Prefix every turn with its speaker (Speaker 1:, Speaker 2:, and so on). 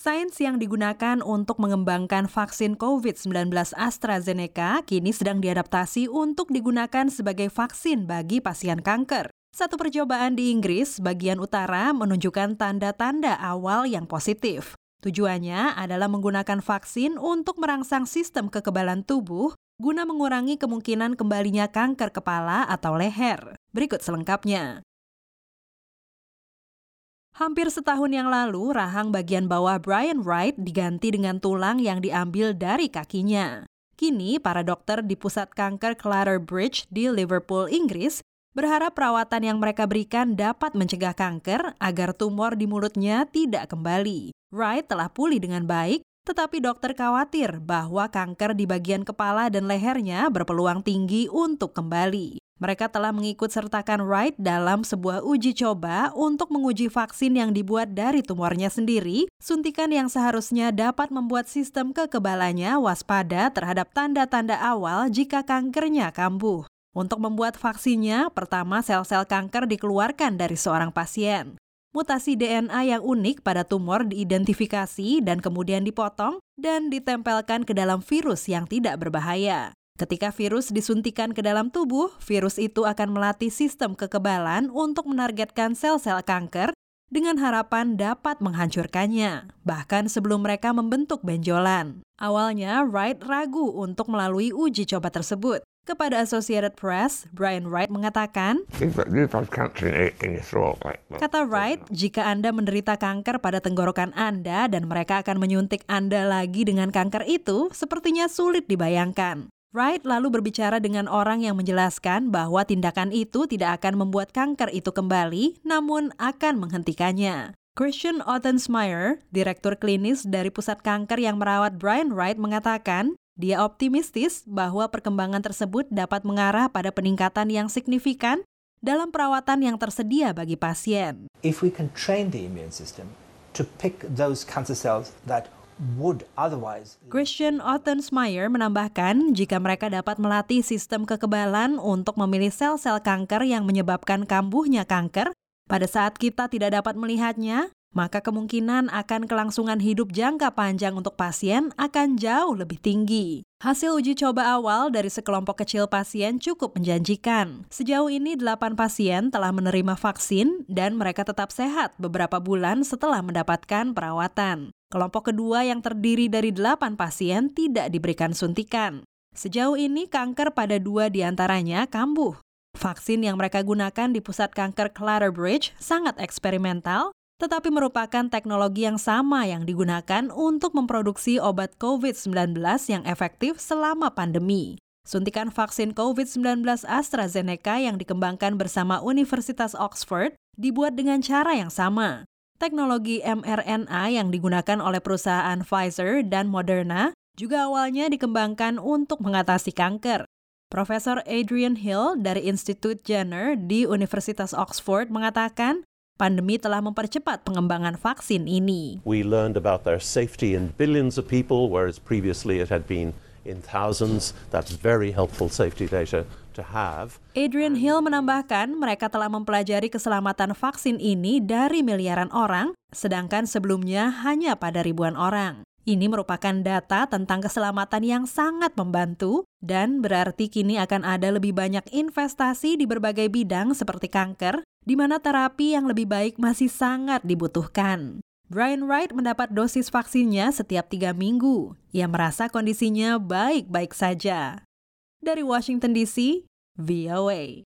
Speaker 1: Sains yang digunakan untuk mengembangkan vaksin COVID-19 AstraZeneca kini sedang diadaptasi untuk digunakan sebagai vaksin bagi pasien kanker. Satu percobaan di Inggris, bagian utara, menunjukkan tanda-tanda awal yang positif. Tujuannya adalah menggunakan vaksin untuk merangsang sistem kekebalan tubuh guna mengurangi kemungkinan kembalinya kanker kepala atau leher. Berikut selengkapnya. Hampir setahun yang lalu, rahang bagian bawah Brian Wright diganti dengan tulang yang diambil dari kakinya. Kini, para dokter di Pusat Kanker Clare Bridge di Liverpool, Inggris, berharap perawatan yang mereka berikan dapat mencegah kanker agar tumor di mulutnya tidak kembali. Wright telah pulih dengan baik, tetapi dokter khawatir bahwa kanker di bagian kepala dan lehernya berpeluang tinggi untuk kembali. Mereka telah mengikut sertakan Wright dalam sebuah uji coba untuk menguji vaksin yang dibuat dari tumornya sendiri, suntikan yang seharusnya dapat membuat sistem kekebalannya waspada terhadap tanda-tanda awal jika kankernya kambuh. Untuk membuat vaksinnya, pertama sel-sel kanker dikeluarkan dari seorang pasien. Mutasi DNA yang unik pada tumor diidentifikasi dan kemudian dipotong dan ditempelkan ke dalam virus yang tidak berbahaya. Ketika virus disuntikan ke dalam tubuh, virus itu akan melatih sistem kekebalan untuk menargetkan sel-sel kanker dengan harapan dapat menghancurkannya, bahkan sebelum mereka membentuk benjolan. Awalnya, Wright ragu untuk melalui uji coba tersebut. Kepada Associated Press, Brian Wright mengatakan, Kata Wright, jika Anda menderita kanker pada tenggorokan Anda dan mereka akan menyuntik Anda lagi dengan kanker itu, sepertinya sulit dibayangkan. Wright lalu berbicara dengan orang yang menjelaskan bahwa tindakan itu tidak akan membuat kanker itu kembali, namun akan menghentikannya. Christian Ottensmeyer, direktur klinis dari pusat kanker yang merawat Brian Wright, mengatakan dia optimistis bahwa perkembangan tersebut dapat mengarah pada peningkatan yang signifikan dalam perawatan yang tersedia bagi pasien.
Speaker 2: If we can train the immune system to pick those cancer cells that would otherwise.
Speaker 1: Christian Ottensmeyer menambahkan, jika mereka dapat melatih sistem kekebalan untuk memilih sel-sel kanker yang menyebabkan kambuhnya kanker, pada saat kita tidak dapat melihatnya, maka kemungkinan akan kelangsungan hidup jangka panjang untuk pasien akan jauh lebih tinggi. Hasil uji coba awal dari sekelompok kecil pasien cukup menjanjikan. Sejauh ini 8 pasien telah menerima vaksin dan mereka tetap sehat beberapa bulan setelah mendapatkan perawatan. Kelompok kedua yang terdiri dari 8 pasien tidak diberikan suntikan. Sejauh ini kanker pada dua di antaranya kambuh. Vaksin yang mereka gunakan di pusat kanker Bridge sangat eksperimental, tetapi merupakan teknologi yang sama yang digunakan untuk memproduksi obat COVID-19 yang efektif selama pandemi. Suntikan vaksin COVID-19 AstraZeneca yang dikembangkan bersama Universitas Oxford dibuat dengan cara yang sama. Teknologi mRNA yang digunakan oleh perusahaan Pfizer dan Moderna juga awalnya dikembangkan untuk mengatasi kanker. Profesor Adrian Hill dari Institut Jenner di Universitas Oxford mengatakan, pandemi telah mempercepat pengembangan vaksin ini.
Speaker 3: We learned about their safety in billions of people, whereas previously it had been in thousands. That's very helpful safety data to have.
Speaker 1: Adrian Hill menambahkan mereka telah mempelajari keselamatan vaksin ini dari miliaran orang, sedangkan sebelumnya hanya pada ribuan orang. Ini merupakan data tentang keselamatan yang sangat membantu dan berarti kini akan ada lebih banyak investasi di berbagai bidang seperti kanker, di mana terapi yang lebih baik masih sangat dibutuhkan. Brian Wright mendapat dosis vaksinnya setiap tiga minggu. Ia merasa kondisinya baik-baik saja. Dari Washington DC, VOA.